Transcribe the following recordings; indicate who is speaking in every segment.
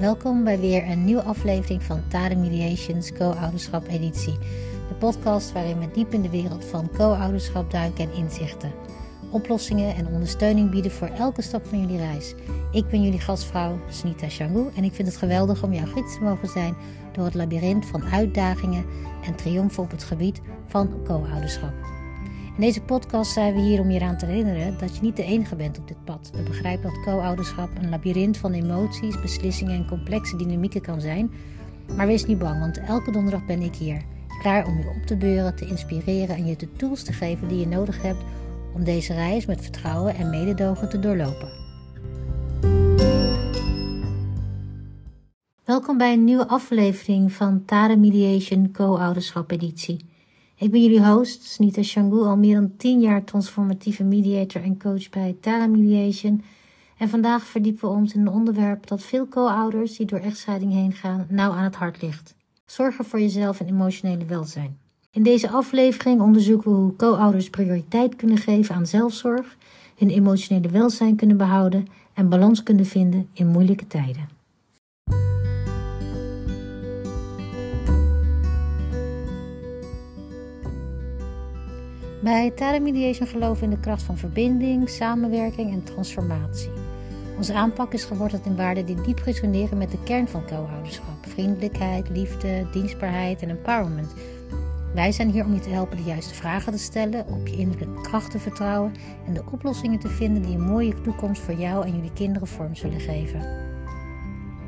Speaker 1: Welkom bij weer een nieuwe aflevering van Tade Mediations Co-ouderschap editie. De podcast waarin we diep in de wereld van co-ouderschap duiken en inzichten. Oplossingen en ondersteuning bieden voor elke stap van jullie reis. Ik ben jullie gastvrouw Snita Shangu en ik vind het geweldig om jouw gids te mogen zijn door het labyrint van uitdagingen en triomfen op het gebied van co-ouderschap. In deze podcast zijn we hier om je eraan te herinneren dat je niet de enige bent op dit pad. We begrijpen dat co-ouderschap een labyrint van emoties, beslissingen en complexe dynamieken kan zijn. Maar wees niet bang, want elke donderdag ben ik hier. Klaar om je op te beuren, te inspireren en je de tools te geven die je nodig hebt om deze reis met vertrouwen en mededogen te doorlopen. Welkom bij een nieuwe aflevering van Tare Mediation Co-ouderschap editie. Ik ben jullie host, Snita Shangu, al meer dan 10 jaar transformatieve mediator en coach bij Tara Mediation. En vandaag verdiepen we ons in een onderwerp dat veel co-ouders die door echtscheiding heen gaan nauw aan het hart ligt. Zorgen voor jezelf en emotionele welzijn. In deze aflevering onderzoeken we hoe co-ouders prioriteit kunnen geven aan zelfzorg, hun emotionele welzijn kunnen behouden en balans kunnen vinden in moeilijke tijden. Bij Tara Mediation geloven in de kracht van verbinding, samenwerking en transformatie. Onze aanpak is geworteld in waarden die diep resoneren met de kern van co-ouderschap: vriendelijkheid, liefde, dienstbaarheid en empowerment. Wij zijn hier om je te helpen de juiste vragen te stellen, op je innerlijke kracht te vertrouwen en de oplossingen te vinden die een mooie toekomst voor jou en jullie kinderen vorm zullen geven.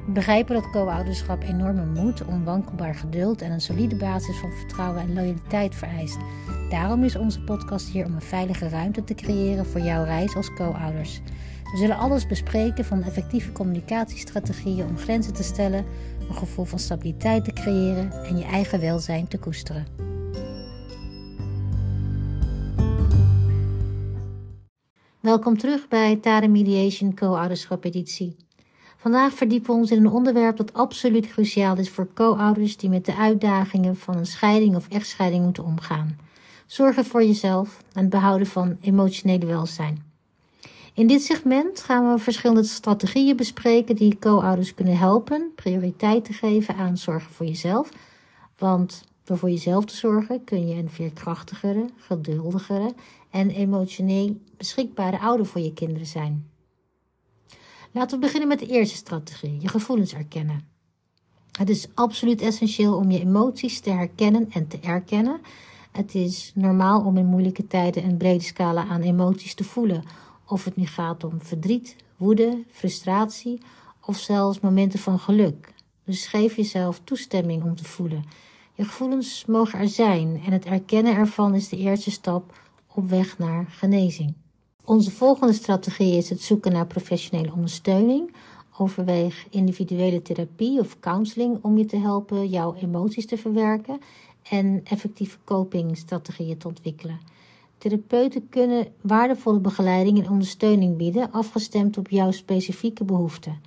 Speaker 1: We begrijpen dat co-ouderschap enorme moed, onwankelbaar geduld en een solide basis van vertrouwen en loyaliteit vereist. Daarom is onze podcast hier om een veilige ruimte te creëren voor jouw reis als co-ouders. We zullen alles bespreken van effectieve communicatiestrategieën om grenzen te stellen, een gevoel van stabiliteit te creëren en je eigen welzijn te koesteren. Welkom terug bij Tade Mediation Co-ouderschap editie. Vandaag verdiepen we ons in een onderwerp dat absoluut cruciaal is voor co-ouders die met de uitdagingen van een scheiding of echtscheiding moeten omgaan. Zorgen voor jezelf en het behouden van emotionele welzijn. In dit segment gaan we verschillende strategieën bespreken die co-ouders kunnen helpen prioriteit te geven aan zorgen voor jezelf. Want door voor jezelf te zorgen kun je een veerkrachtigere, geduldigere en emotioneel beschikbare ouder voor je kinderen zijn. Laten we beginnen met de eerste strategie, je gevoelens erkennen. Het is absoluut essentieel om je emoties te herkennen en te erkennen. Het is normaal om in moeilijke tijden een brede scala aan emoties te voelen. Of het nu gaat om verdriet, woede, frustratie of zelfs momenten van geluk. Dus geef jezelf toestemming om te voelen. Je gevoelens mogen er zijn en het erkennen ervan is de eerste stap op weg naar genezing. Onze volgende strategie is het zoeken naar professionele ondersteuning. Overweeg individuele therapie of counseling om je te helpen jouw emoties te verwerken en effectieve copingstrategieën te ontwikkelen. Therapeuten kunnen waardevolle begeleiding en ondersteuning bieden, afgestemd op jouw specifieke behoeften.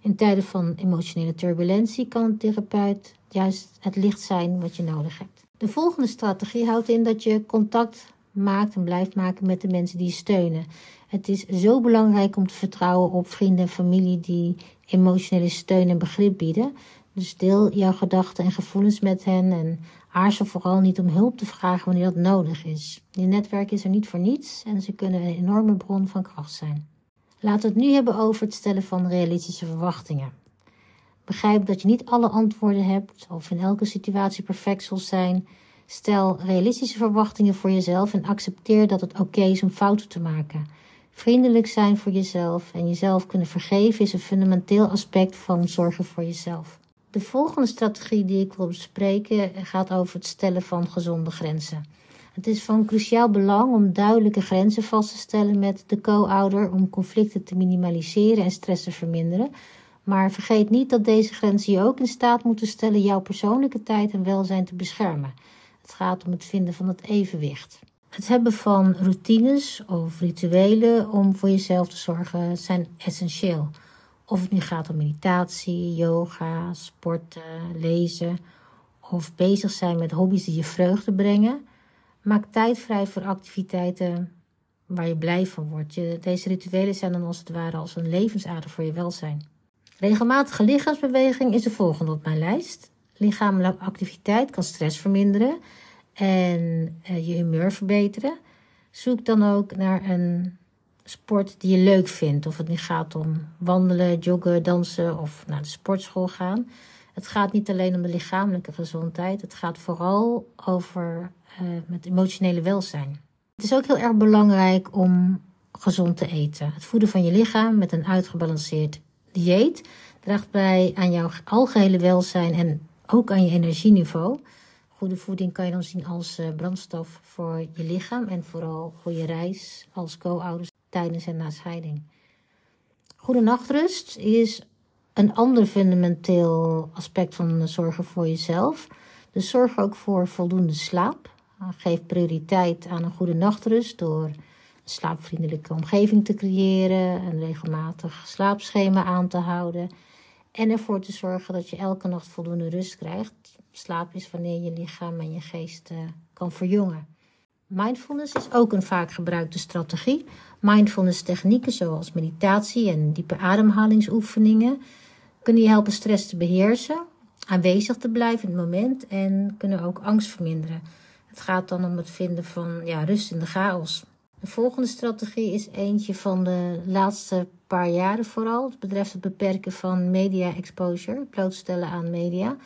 Speaker 1: In tijden van emotionele turbulentie kan een therapeut juist het licht zijn wat je nodig hebt. De volgende strategie houdt in dat je contact maakt en blijft maken met de mensen die je steunen. Het is zo belangrijk om te vertrouwen op vrienden en familie die emotionele steun en begrip bieden. Dus deel jouw gedachten en gevoelens met hen en aarzel vooral niet om hulp te vragen wanneer dat nodig is. Je netwerk is er niet voor niets en ze kunnen een enorme bron van kracht zijn. Laten we het nu hebben over het stellen van realistische verwachtingen. Begrijp dat je niet alle antwoorden hebt of in elke situatie perfect zal zijn. Stel realistische verwachtingen voor jezelf en accepteer dat het oké is om fouten te maken. Vriendelijk zijn voor jezelf en jezelf kunnen vergeven is een fundamenteel aspect van zorgen voor jezelf. De volgende strategie die ik wil bespreken gaat over het stellen van gezonde grenzen. Het is van cruciaal belang om duidelijke grenzen vast te stellen met de co-ouder om conflicten te minimaliseren en stress te verminderen. Maar vergeet niet dat deze grenzen je ook in staat moeten stellen jouw persoonlijke tijd en welzijn te beschermen. Het gaat om het vinden van het evenwicht. Het hebben van routines of rituelen om voor jezelf te zorgen zijn essentieel. Of het nu gaat om meditatie, yoga, sporten, lezen of bezig zijn met hobby's die je vreugde brengen. Maak tijd vrij voor activiteiten waar je blij van wordt. Deze rituelen zijn dan als het ware als een levensader voor je welzijn. Regelmatige lichaamsbeweging is de volgende op mijn lijst. Lichamelijke activiteit kan stress verminderen en eh, je humeur verbeteren. Zoek dan ook naar een sport die je leuk vindt. Of het nu gaat om wandelen, joggen, dansen of naar de sportschool gaan. Het gaat niet alleen om de lichamelijke gezondheid. Het gaat vooral over uh, met emotionele welzijn. Het is ook heel erg belangrijk om gezond te eten. Het voeden van je lichaam met een uitgebalanceerd dieet draagt bij aan jouw algehele welzijn en ook aan je energieniveau. Goede voeding kan je dan zien als uh, brandstof voor je lichaam en vooral goede reis als co-ouders tijdens en na scheiding. Goede nachtrust is een ander fundamenteel aspect van zorgen voor jezelf. Dus zorg ook voor voldoende slaap. Geef prioriteit aan een goede nachtrust door een slaapvriendelijke omgeving te creëren, een regelmatig slaapschema aan te houden en ervoor te zorgen dat je elke nacht voldoende rust krijgt. Slaap is wanneer je lichaam en je geest uh, kan verjongen. Mindfulness is ook een vaak gebruikte strategie. Mindfulness technieken zoals meditatie en diepe ademhalingsoefeningen kunnen je helpen stress te beheersen, aanwezig te blijven in het moment en kunnen ook angst verminderen. Het gaat dan om het vinden van ja, rust in de chaos. De volgende strategie is eentje van de laatste paar jaren vooral. Het betreft het beperken van media exposure, blootstellen aan media.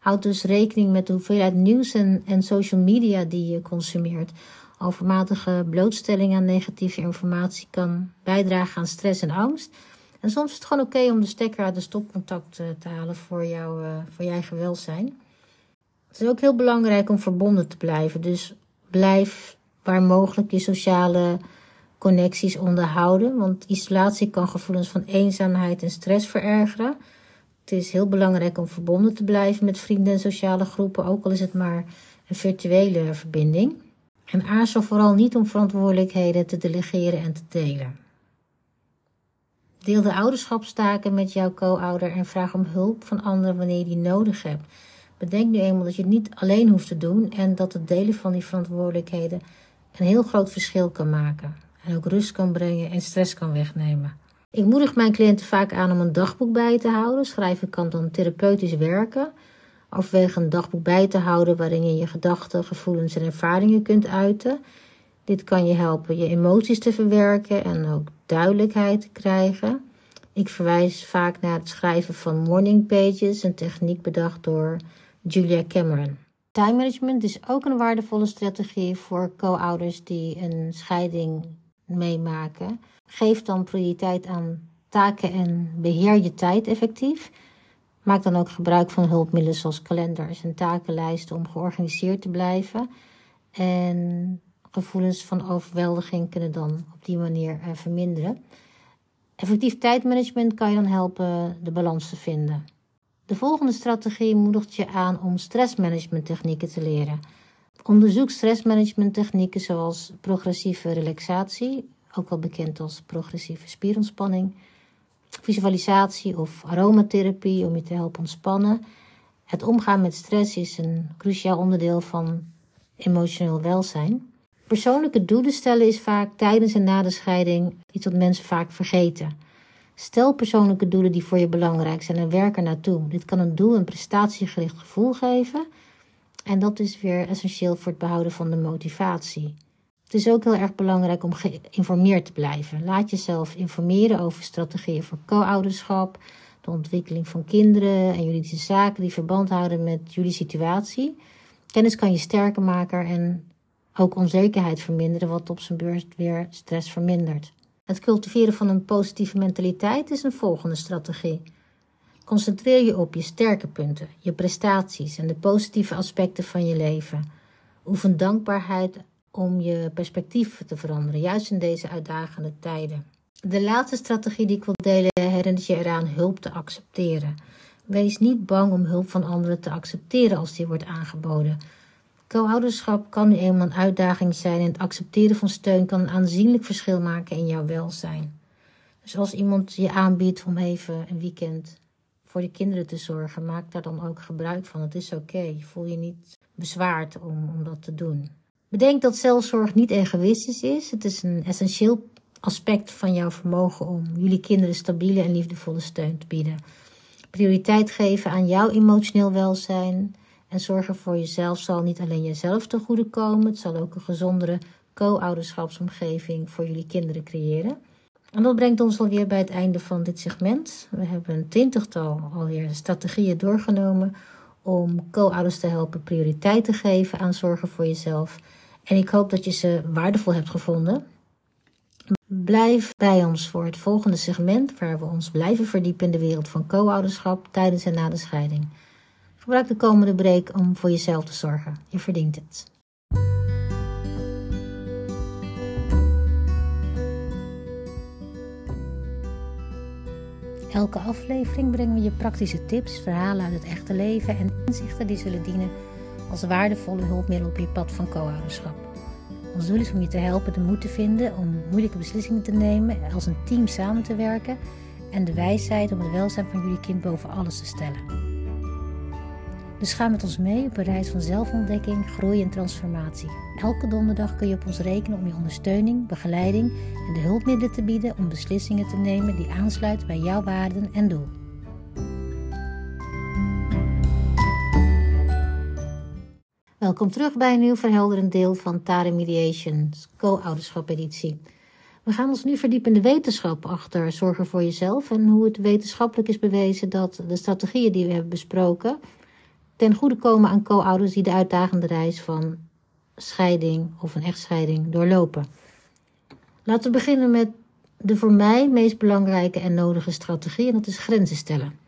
Speaker 1: Houd dus rekening met de hoeveelheid nieuws en, social media die je consumeert. Overmatige blootstelling aan negatieve informatie kan bijdragen aan stress en angst. En soms is het gewoon oké om de stekker uit de stopcontact te halen voor, jou, uh, voor je eigen. Het is ook heel belangrijk om verbonden te blijven. Dus blijf waar mogelijk je sociale connecties onderhouden. Want isolatie kan gevoelens van eenzaamheid en stress verergeren. Het is heel belangrijk om verbonden te blijven met vrienden en sociale groepen, ook al is het maar een virtuele verbinding. En aarzel vooral niet om verantwoordelijkheden te delegeren en te delen. Deel de ouderschapstaken met jouw co-ouder en vraag om hulp van anderen wanneer je die nodig hebt. Bedenk nu eenmaal dat je het niet alleen hoeft te doen en dat het delen van die verantwoordelijkheden een heel groot verschil kan maken. En ook rust kan brengen en stress kan wegnemen. Ik moedig mijn cliënten vaak aan om een dagboek bij te houden. Schrijven kan dan therapeutisch werken. Overweeg een dagboek bij te houden waarin je je gedachten, gevoelens en ervaringen kunt uiten. Dit kan je helpen je emoties te verwerken en ook duidelijkheid te krijgen. Ik verwijs vaak naar het schrijven van morning pages, een techniek bedacht door Julia Cameron. Time management is ook een waardevolle strategie voor co-ouders die een scheiding meemaken. Geef dan prioriteit aan taken en beheer je tijd effectief. Maak dan ook gebruik van hulpmiddelen zoals kalenders en takenlijsten om georganiseerd te blijven. En gevoelens van overweldiging kunnen dan op die manier eh, verminderen. Effectief tijdmanagement kan je dan helpen de balans te vinden. De volgende strategie moedigt je aan om stressmanagement technieken te leren. Onderzoek stressmanagement technieken zoals progressieve relaxatie, ook wel bekend als progressieve spierontspanning, visualisatie of aromatherapie om je te helpen ontspannen. Het omgaan met stress is een cruciaal onderdeel van emotioneel welzijn. Persoonlijke doelen stellen is vaak tijdens en na de scheiding iets wat mensen vaak vergeten. Stel persoonlijke doelen die voor je belangrijk zijn en werk er naartoe. Dit kan een doel een prestatiegericht gevoel geven. En dat is weer essentieel voor het behouden van de motivatie. Het is ook heel erg belangrijk om geïnformeerd te blijven. Laat jezelf informeren over strategieën voor co-ouderschap, de ontwikkeling van kinderen en juridische zaken die verband houden met jullie situatie. Kennis kan je sterker maken en ook onzekerheid verminderen, wat op zijn beurt weer stress vermindert. Het cultiveren van een positieve mentaliteit is een volgende strategie. Concentreer je op je sterke punten, je prestaties en de positieve aspecten van je leven. Oefen dankbaarheid om je perspectief te veranderen, juist in deze uitdagende tijden. De laatste strategie die ik wil delen herinnert je eraan hulp te accepteren. Wees niet bang om hulp van anderen te accepteren als die wordt aangeboden. Co-ouderschap kan nu eenmaal een uitdaging zijn en het accepteren van steun kan een aanzienlijk verschil maken in jouw welzijn. Dus als iemand je aanbiedt om even een weekend voor de kinderen te zorgen, maak daar dan ook gebruik van. Het is oké. Voel je niet bezwaard om, om dat te doen. Bedenk dat zelfzorg niet egoïstisch is. Het is een essentieel aspect van jouw vermogen om jullie kinderen stabiele en liefdevolle steun te bieden. Prioriteit geven aan jouw emotioneel welzijn en zorgen voor jezelf zal niet alleen jezelf te goede komen, het zal ook een gezondere co-ouderschapsomgeving voor jullie kinderen creëren. En dat brengt ons alweer bij het einde van dit segment. We hebben een twintigtal alweer strategieën doorgenomen om co-ouders te helpen prioriteit te geven aan zorgen voor jezelf. En ik hoop dat je ze waardevol hebt gevonden. Blijf bij ons voor het volgende segment waar we ons blijven verdiepen in de wereld van co-ouderschap tijdens en na de scheiding. Gebruik de komende break om voor jezelf te zorgen. Je verdient het. Elke aflevering brengen we je praktische tips, verhalen uit het echte leven en inzichten die zullen dienen als waardevolle hulpmiddel op je pad van co-ouderschap. Ons doel is om je te helpen de moed te vinden om moeilijke beslissingen te nemen, als een team samen te werken en de wijsheid om het welzijn van jullie kind boven alles te stellen. Dus ga met ons mee op een reis van zelfontdekking, groei en transformatie. Elke donderdag kun je op ons rekenen om je ondersteuning, begeleiding en de hulpmiddelen te bieden om beslissingen te nemen die aansluiten bij jouw waarden en doel. Welkom terug bij een nieuw verhelderend deel van Tare Mediations co-ouderschap editie. We gaan ons nu verdiepen in de wetenschap achter zorgen voor jezelf en hoe het wetenschappelijk is bewezen dat de strategieën die we hebben besproken ten goede komen aan co-ouders die de uitdagende reis van scheiding of een echtscheiding doorlopen. Laten we beginnen met de voor mij meest belangrijke en nodige strategie, en dat is grenzen stellen.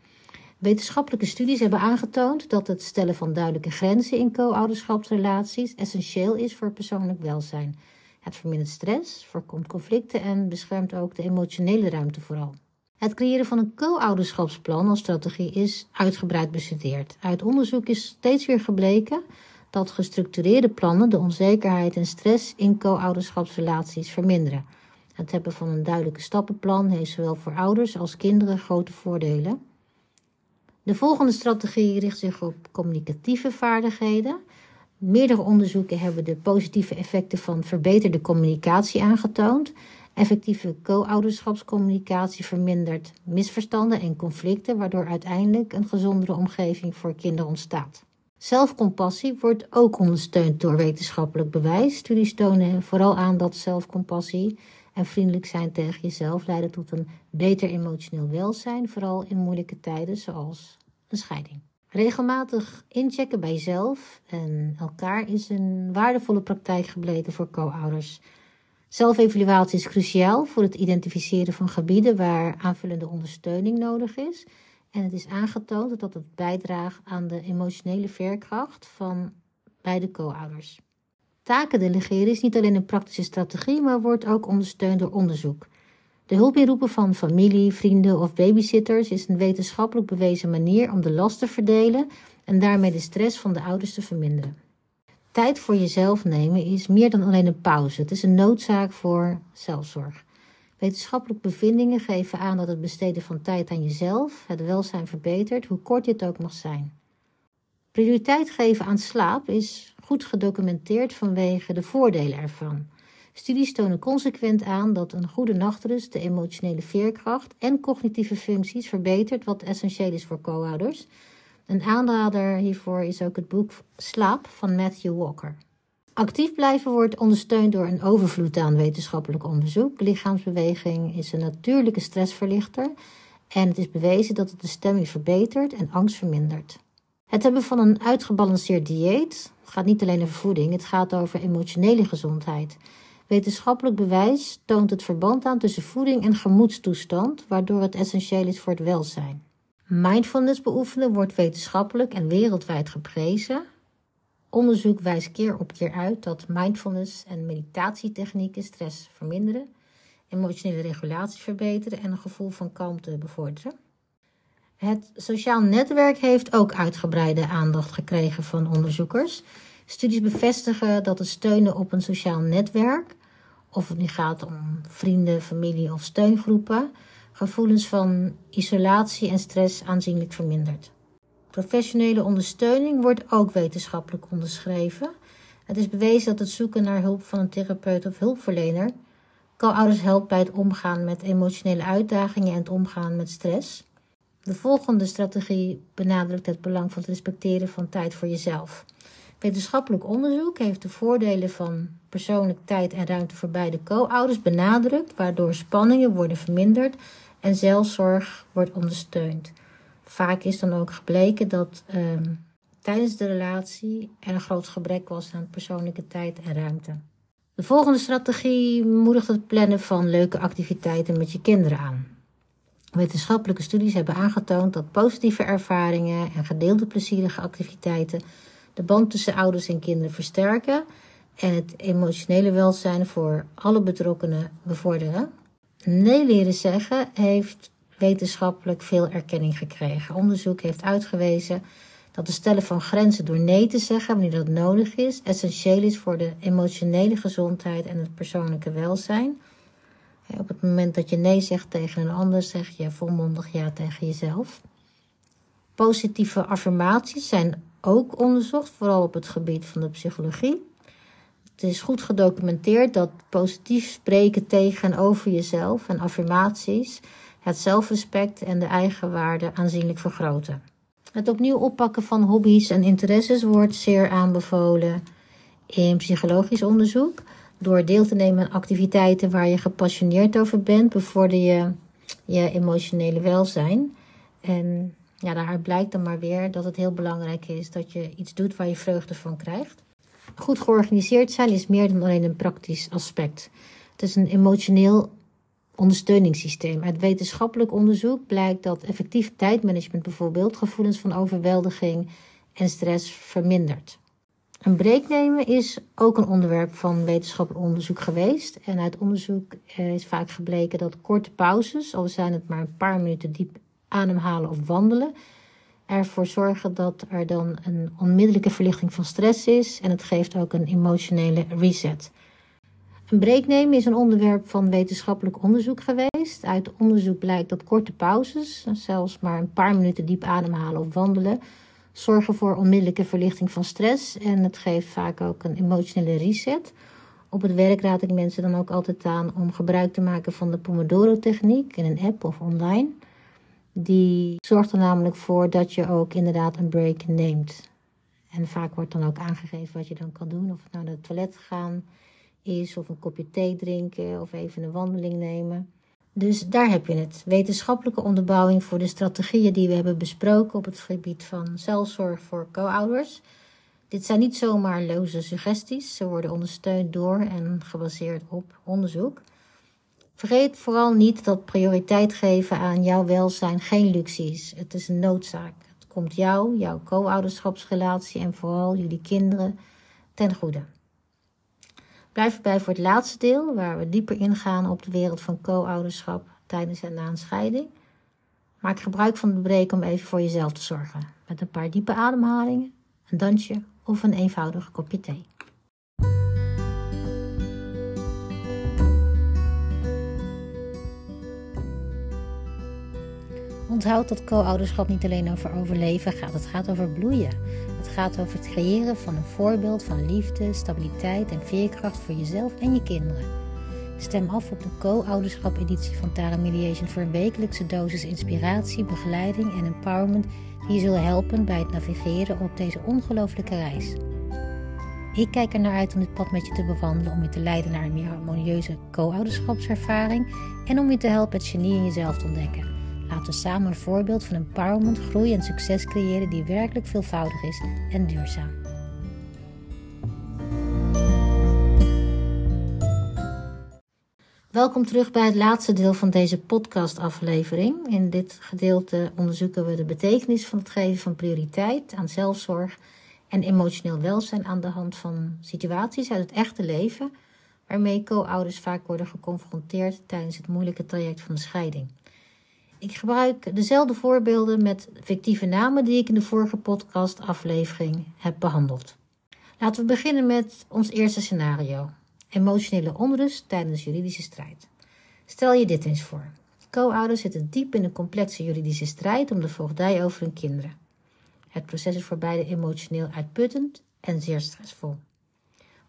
Speaker 1: Wetenschappelijke studies hebben aangetoond dat het stellen van duidelijke grenzen in co-ouderschapsrelaties essentieel is voor persoonlijk welzijn. Het vermindert stress, voorkomt conflicten en beschermt ook de emotionele ruimte vooral. Het creëren van een co-ouderschapsplan als strategie is uitgebreid bestudeerd. Uit onderzoek is steeds weer gebleken dat gestructureerde plannen de onzekerheid en stress in co-ouderschapsrelaties verminderen. Het hebben van een duidelijke stappenplan heeft zowel voor ouders als kinderen grote voordelen. De volgende strategie richt zich op communicatieve vaardigheden. Meerdere onderzoeken hebben de positieve effecten van verbeterde communicatie aangetoond. Effectieve co-ouderschapscommunicatie vermindert misverstanden en conflicten, waardoor uiteindelijk een gezondere omgeving voor kinderen ontstaat. Zelfcompassie wordt ook ondersteund door wetenschappelijk bewijs. Studies tonen vooral aan dat zelfcompassie en vriendelijk zijn tegen jezelf leiden tot een beter emotioneel welzijn, vooral in moeilijke tijden zoals een scheiding. Regelmatig inchecken bij jezelf en elkaar is een waardevolle praktijk gebleken voor co-ouders. Zelfevaluatie is cruciaal voor het identificeren van gebieden waar aanvullende ondersteuning nodig is. En het is aangetoond dat het bijdraagt aan de emotionele veerkracht van beide co-ouders. Taken delegeren is niet alleen een praktische strategie, maar wordt ook ondersteund door onderzoek. De hulp inroepen van familie, vrienden of babysitters is een wetenschappelijk bewezen manier om de last te verdelen en daarmee de stress van de ouders te verminderen. Tijd voor jezelf nemen is meer dan alleen een pauze. Het is een noodzaak voor zelfzorg. Wetenschappelijke bevindingen geven aan dat het besteden van tijd aan jezelf het welzijn verbetert, hoe kort dit ook mag zijn. Prioriteit geven aan slaap is goed gedocumenteerd vanwege de voordelen ervan. Studies tonen consequent aan dat een goede nachtrust de emotionele veerkracht en cognitieve functies verbetert, wat essentieel is voor co-ouders. Een aanrader hiervoor is ook het boek Slaap van Matthew Walker. Actief blijven wordt ondersteund door een overvloed aan wetenschappelijk onderzoek. Lichaamsbeweging is een natuurlijke stressverlichter en het is bewezen dat het de stemming verbetert en angst vermindert. Het hebben van een uitgebalanceerd dieet gaat niet alleen over voeding, het gaat over emotionele gezondheid. Wetenschappelijk bewijs toont het verband aan tussen voeding en gemoedstoestand, waardoor het essentieel is voor het welzijn. Mindfulness beoefenen wordt wetenschappelijk en wereldwijd geprezen. Onderzoek wijst keer op keer uit dat mindfulness en meditatietechnieken stress verminderen, emotionele regulatie verbeteren en een gevoel van kalmte bevorderen. Het sociaal netwerk heeft ook uitgebreide aandacht gekregen van onderzoekers. Studies bevestigen dat het steunen op een sociaal netwerk, of het nu gaat om vrienden, familie of steungroepen, gevoelens van isolatie en stress aanzienlijk vermindert. Professionele ondersteuning wordt ook wetenschappelijk onderschreven. Het is bewezen dat het zoeken naar hulp van een therapeut of hulpverlener Co-ouders helpt bij het omgaan met emotionele uitdagingen en het omgaan met stress. De volgende strategie benadrukt het belang van het respecteren van tijd voor jezelf. Wetenschappelijk onderzoek heeft de voordelen van persoonlijk tijd en ruimte voor beide co-ouders benadrukt, waardoor spanningen worden verminderd en zelfzorg wordt ondersteund. Vaak is dan ook gebleken dat ehm, tijdens de relatie er een groot gebrek was aan persoonlijke tijd en ruimte. De volgende strategie moedigt het plannen van leuke activiteiten met je kinderen aan. Wetenschappelijke studies hebben aangetoond dat positieve ervaringen en gedeelde plezierige activiteiten de band tussen ouders en kinderen versterken en het emotionele welzijn voor alle betrokkenen bevorderen. Nee leren zeggen heeft wetenschappelijk veel erkenning gekregen. Onderzoek heeft uitgewezen dat het stellen van grenzen door nee te zeggen wanneer dat nodig is, essentieel is voor de emotionele gezondheid en het persoonlijke welzijn. Op het moment dat je nee zegt tegen een ander, zeg je volmondig ja tegen jezelf. Positieve affirmaties zijn ook onderzocht, vooral op het gebied van de psychologie. Het is goed gedocumenteerd dat positief spreken tegen en over jezelf en affirmaties het zelfrespect en de eigenwaarde aanzienlijk vergroten. Het opnieuw oppakken van hobby's en interesses wordt zeer aanbevolen in psychologisch onderzoek. Door deel te nemen aan activiteiten waar je gepassioneerd over bent, bevorder je je emotionele welzijn. En ja, daaruit blijkt dan maar weer dat het heel belangrijk is dat je iets doet waar je vreugde van krijgt. Goed georganiseerd zijn is meer dan alleen een praktisch aspect. Het is een emotioneel ondersteuningssysteem. Uit wetenschappelijk onderzoek blijkt dat effectief tijdmanagement bijvoorbeeld gevoelens van overweldiging en stress vermindert. Een break nemen is ook een onderwerp van wetenschappelijk onderzoek geweest. En uit onderzoek eh, is vaak gebleken dat korte pauzes, al zijn het maar een paar minuten diep ademhalen of wandelen, ervoor zorgen dat er dan een onmiddellijke verlichting van stress is en het geeft ook een emotionele reset. Een break nemen is een onderwerp van wetenschappelijk onderzoek geweest. Uit onderzoek blijkt dat korte pauzes, zelfs maar een paar minuten diep ademhalen of wandelen, zorgen voor onmiddellijke verlichting van stress en het geeft vaak ook een emotionele reset. Op het werk raad ik mensen dan ook altijd aan om gebruik te maken van de Pomodoro-techniek in een app of online. Die zorgt er namelijk voor dat je ook inderdaad een break neemt. En vaak wordt dan ook aangegeven wat je dan kan doen. Of het nou naar het toilet gaan is, of een kopje thee drinken, of even een wandeling nemen. Dus daar heb je het. Wetenschappelijke onderbouwing voor de strategieën die we hebben besproken op het gebied van zelfzorg voor co-ouders. Dit zijn niet zomaar loze suggesties. Ze worden ondersteund door en gebaseerd op onderzoek. Vergeet vooral niet dat prioriteit geven aan jouw welzijn geen luxe is. Het is een noodzaak. Het komt jou, jouw co-ouderschapsrelatie en vooral jullie kinderen ten goede. Blijf erbij voor het laatste deel, waar we dieper ingaan op de wereld van co-ouderschap tijdens en na een scheiding. Maak gebruik van de break om even voor jezelf te zorgen. Met een paar diepe ademhalingen, een dansje of een eenvoudig kopje thee. Onthoud dat co-ouderschap niet alleen over overleven gaat, het gaat over bloeien. Het gaat over het creëren van een voorbeeld van liefde, stabiliteit en veerkracht voor jezelf en je kinderen. Stem af op de co-ouderschap editie van Tara Mediation voor een wekelijkse dosis inspiratie, begeleiding en empowerment die je zullen helpen bij het navigeren op deze ongelooflijke reis. Ik kijk er naar uit om dit pad met je te bewandelen, om je te leiden naar een meer harmonieuze co-ouderschapservaring en om je te helpen het genie in jezelf te ontdekken. Laten we samen een voorbeeld van empowerment, groei en succes creëren die werkelijk veelvoudig is en duurzaam. Welkom terug bij het laatste deel van deze podcastaflevering. In dit gedeelte onderzoeken we de betekenis van het geven van prioriteit aan zelfzorg en emotioneel welzijn aan de hand van situaties uit het echte leven, waarmee co-ouders vaak worden geconfronteerd tijdens het moeilijke traject van de scheiding. Ik gebruik dezelfde voorbeelden met fictieve namen die ik in de vorige podcastaflevering heb behandeld. Laten we beginnen met ons eerste scenario: emotionele onrust tijdens juridische strijd. Stel je dit eens voor. Co-ouders zitten diep in een complexe juridische strijd om de voogdij over hun kinderen. Het proces is voor beide emotioneel uitputtend en zeer stressvol.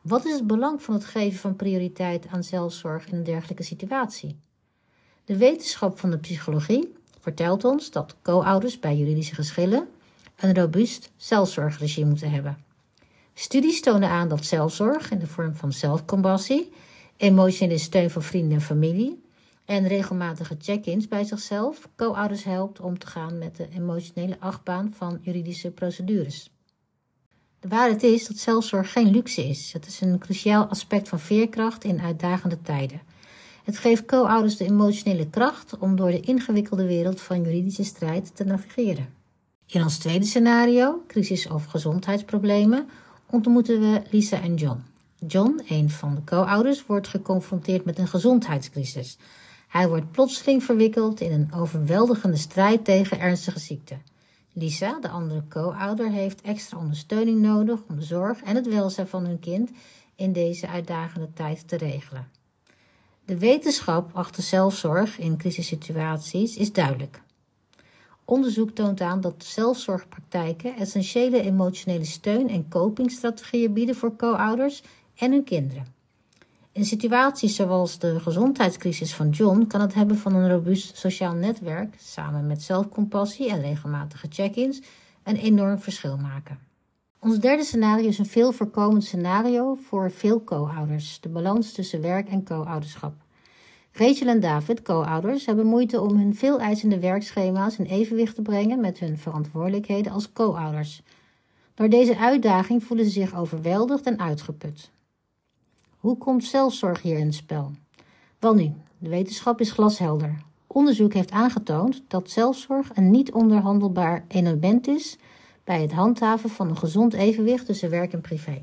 Speaker 1: Wat is het belang van het geven van prioriteit aan zelfzorg in een dergelijke situatie? De wetenschap van de psychologie vertelt ons dat co-ouders bij juridische geschillen een robuust zelfzorgregime moeten hebben. Studies tonen aan dat zelfzorg in de vorm van zelfcompassie, emotionele steun van vrienden en familie en regelmatige check-ins bij zichzelf co-ouders helpt om te gaan met de emotionele achtbaan van juridische procedures. De waarheid is dat zelfzorg geen luxe is. Het is een cruciaal aspect van veerkracht in uitdagende tijden. Het geeft co-ouders de emotionele kracht om door de ingewikkelde wereld van juridische strijd te navigeren. In ons tweede scenario, crisis of gezondheidsproblemen, ontmoeten we Lisa en John. John, een van de co-ouders, wordt geconfronteerd met een gezondheidscrisis. Hij wordt plotseling verwikkeld in een overweldigende strijd tegen ernstige ziekte. Lisa, de andere co-ouder, heeft extra ondersteuning nodig om de zorg en het welzijn van hun kind in deze uitdagende tijd te regelen. De wetenschap achter zelfzorg in crisissituaties is duidelijk. Onderzoek toont aan dat zelfzorgpraktijken essentiële emotionele steun en copingstrategieën bieden voor co-ouders en hun kinderen. In situaties zoals de gezondheidscrisis van John kan het hebben van een robuust sociaal netwerk, samen met zelfcompassie en regelmatige check-ins, een enorm verschil maken. Ons derde scenario is een veel voorkomend scenario voor veel co-ouders: de balans tussen werk en co-ouderschap. Rachel en David, co-ouders, hebben moeite om hun veel eisende werkschema's in evenwicht te brengen met hun verantwoordelijkheden als co-ouders. Door deze uitdaging voelen ze zich overweldigd en uitgeput. Hoe komt zelfzorg hier in het spel? Wel nu, de wetenschap is glashelder. Onderzoek heeft aangetoond dat zelfzorg een niet onderhandelbaar element is bij het handhaven van een gezond evenwicht tussen werk en privé.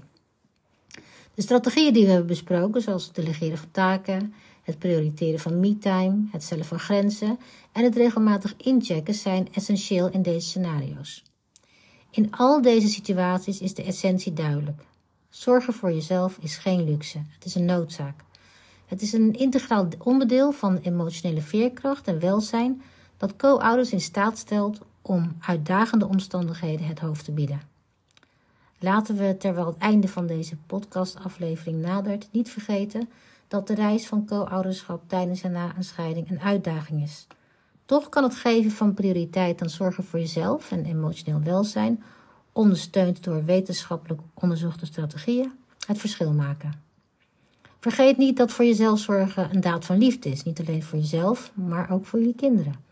Speaker 1: De strategieën die we hebben besproken, zoals het delegeren van taken, het prioriteren van me-time, het stellen van grenzen en het regelmatig inchecken, zijn essentieel in deze scenario's. In al deze situaties is de essentie duidelijk. Zorgen voor jezelf is geen luxe, het is een noodzaak. Het is een integraal onderdeel van emotionele veerkracht en welzijn dat co-ouders in staat stelt om uitdagende omstandigheden het hoofd te bieden. Laten we terwijl het einde van deze podcastaflevering nadert niet vergeten dat de reis van co-ouderschap tijdens en na een scheiding een uitdaging is. Toch kan het geven van prioriteit aan zorgen voor jezelf en emotioneel welzijn ondersteund door wetenschappelijk onderzochte strategieën, het verschil maken. Vergeet niet dat voor jezelf zorgen een daad van liefde is, niet alleen voor jezelf, maar ook voor je kinderen.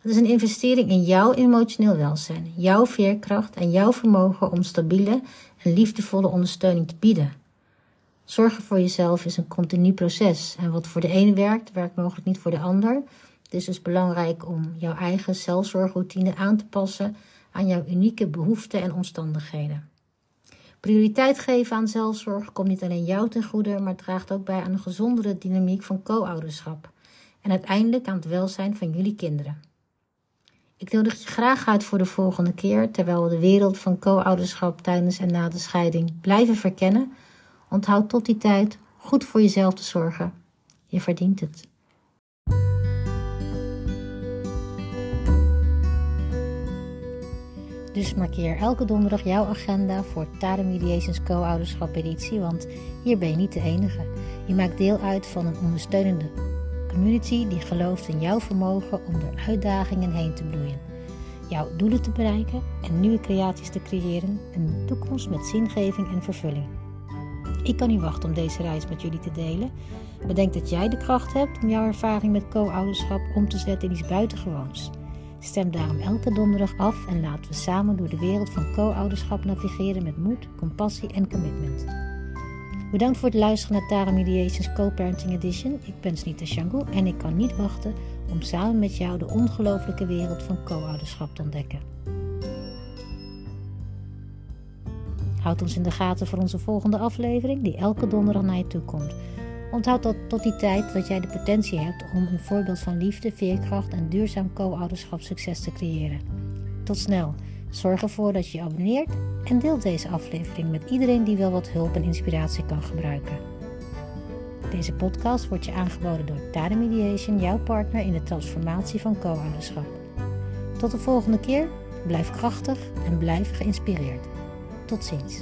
Speaker 1: Het is een investering in jouw emotioneel welzijn, jouw veerkracht en jouw vermogen om stabiele en liefdevolle ondersteuning te bieden. Zorgen voor jezelf is een continu proces en wat voor de ene werkt, werkt mogelijk niet voor de ander. Het is dus belangrijk om jouw eigen zelfzorgroutine aan te passen aan jouw unieke behoeften en omstandigheden. Prioriteit geven aan zelfzorg komt niet alleen jou ten goede, maar draagt ook bij aan een gezondere dynamiek van co-ouderschap en uiteindelijk aan het welzijn van jullie kinderen. Ik nodig je graag uit voor de volgende keer, terwijl we de wereld van co-ouderschap tijdens en na de scheiding blijven verkennen. Onthoud tot die tijd goed voor jezelf te zorgen. Je verdient het. Dus markeer elke donderdag jouw agenda voor Tare Mediations Co-ouderschap editie, want hier ben je niet de enige. Je maakt deel uit van een ondersteunende community die gelooft in jouw vermogen om door uitdagingen heen te bloeien. Jouw doelen te bereiken en nieuwe creaties te creëren, een toekomst met zingeving en vervulling. Ik kan niet wachten om deze reis met jullie te delen. Bedenk dat jij de kracht hebt om jouw ervaring met co-ouderschap om te zetten in iets buitengewoons. Stem daarom elke donderdag af en laten we samen door de wereld van co-ouderschap navigeren met moed, compassie en commitment. Bedankt voor het luisteren naar Tara Mediations Co-Parenting Edition. Ik ben Snita Shangu en ik kan niet wachten om samen met jou de ongelofelijke wereld van co-ouderschap te ontdekken. Houd ons in de gaten voor onze volgende aflevering, die elke donderdag naar je toe komt. Onthoud dat tot die tijd dat jij de potentie hebt om een voorbeeld van liefde, veerkracht en duurzaam co-ouderschap succes te creëren. Tot snel. Zorg ervoor dat je je abonneert en deelt deze aflevering met iedereen die wel wat hulp en inspiratie kan gebruiken. Deze podcast wordt je aangeboden door Tade Mediation, jouw partner in de transformatie van co-ouderschap. Tot de volgende keer, blijf krachtig en blijf geïnspireerd. Tot ziens.